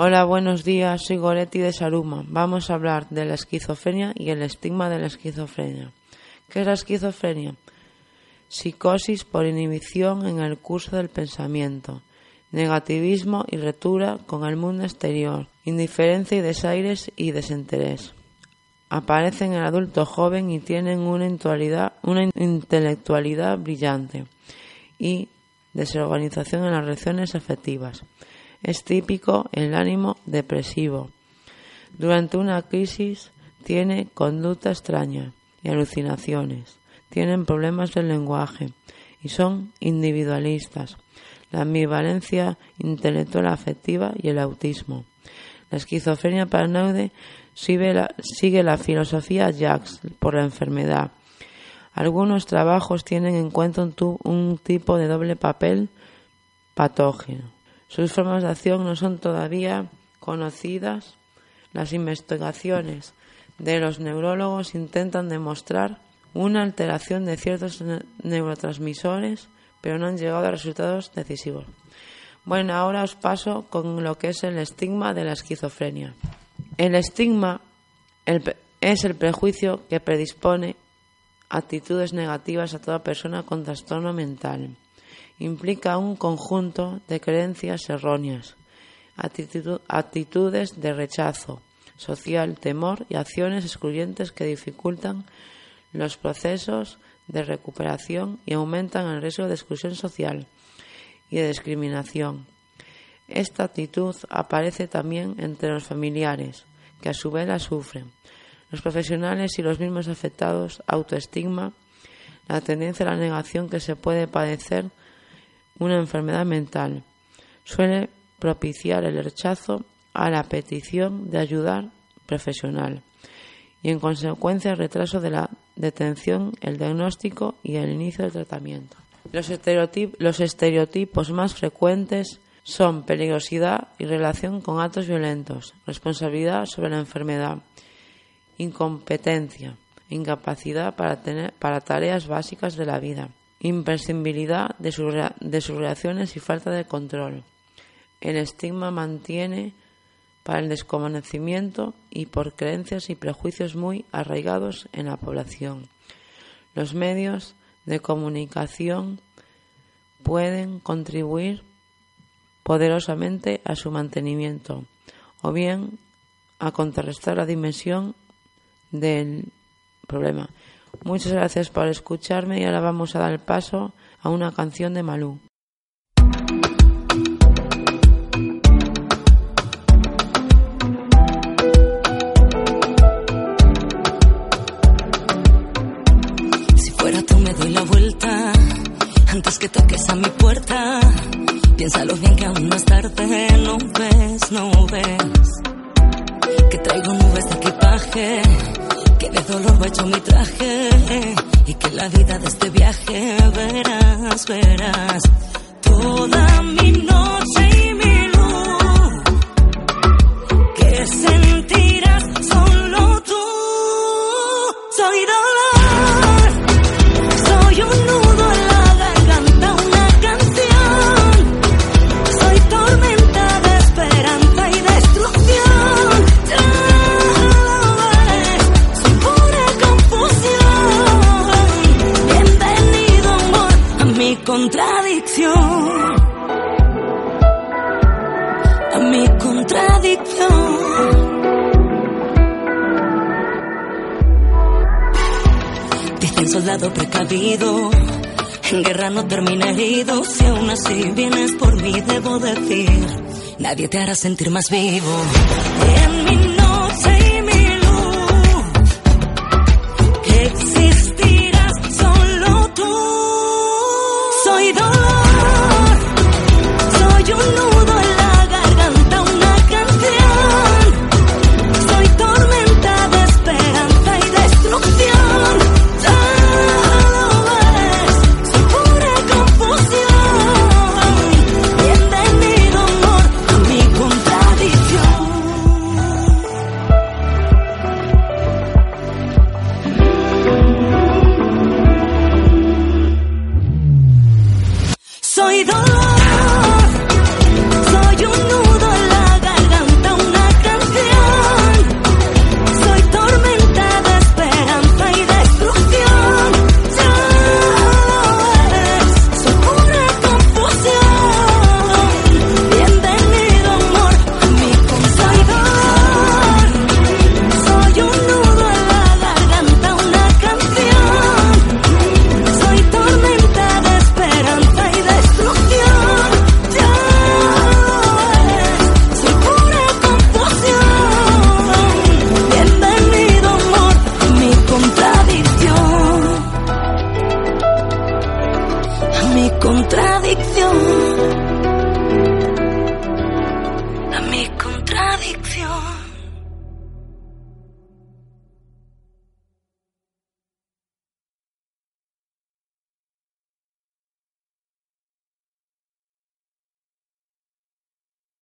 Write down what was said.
Hola, buenos días, soy Goretti de Saruma. Vamos a hablar de la esquizofrenia y el estigma de la esquizofrenia. ¿Qué es la esquizofrenia? Psicosis por inhibición en el curso del pensamiento, negativismo y retura con el mundo exterior, indiferencia y desaires y desinterés. Aparecen en el adulto joven y tienen una una intelectualidad brillante y desorganización en las reacciones afectivas. Es típico el ánimo depresivo. Durante una crisis tiene conducta extraña y alucinaciones. Tienen problemas del lenguaje y son individualistas. La ambivalencia intelectual afectiva y el autismo. La esquizofrenia paranoide sigue la, sigue la filosofía Jacques por la enfermedad. Algunos trabajos tienen en cuenta un, un tipo de doble papel patógeno. Sus formas de acción no son todavía conocidas. Las investigaciones de los neurólogos intentan demostrar una alteración de ciertos neurotransmisores, pero no han llegado a resultados decisivos. Bueno, ahora os paso con lo que es el estigma de la esquizofrenia. El estigma es el prejuicio que predispone actitudes negativas a toda persona con trastorno mental. Implica un conjunto de creencias erróneas, actitudes de rechazo social, temor y acciones excluyentes que dificultan los procesos de recuperación y aumentan el riesgo de exclusión social y de discriminación. Esta actitud aparece también entre los familiares, que a su vez la sufren. Los profesionales y los mismos afectados, autoestigma, la tendencia a la negación que se puede padecer una enfermedad mental. Suele propiciar el rechazo a la petición de ayudar profesional y en consecuencia el retraso de la detención, el diagnóstico y el inicio del tratamiento. Los, los estereotipos más frecuentes son peligrosidad y relación con actos violentos, responsabilidad sobre la enfermedad, incompetencia, incapacidad para, tener, para tareas básicas de la vida, imprescindibilidad de, de sus reacciones y falta de control. El estigma mantiene para el desconocimiento y por creencias y prejuicios muy arraigados en la población. Los medios de comunicación pueden contribuir poderosamente a su mantenimiento o bien a contrarrestar la dimensión del problema. Muchas gracias por escucharme y ahora vamos a dar paso a una canción de Malú. antes que toques a mi puerta. Piénsalo bien que aún no es tarde, no ves, no ves. Que traigo nubes de equipaje, que de dolor he hecho mi traje. Y que la vida de este viaje verás, verás. Toda mi noche y mi luz. Que sentirás solo contradicción. Dicen soldado precavido, en guerra no termina herido. Si aún así vienes por mí, debo decir, nadie te hará sentir más vivo. En mi noche y mi luz, que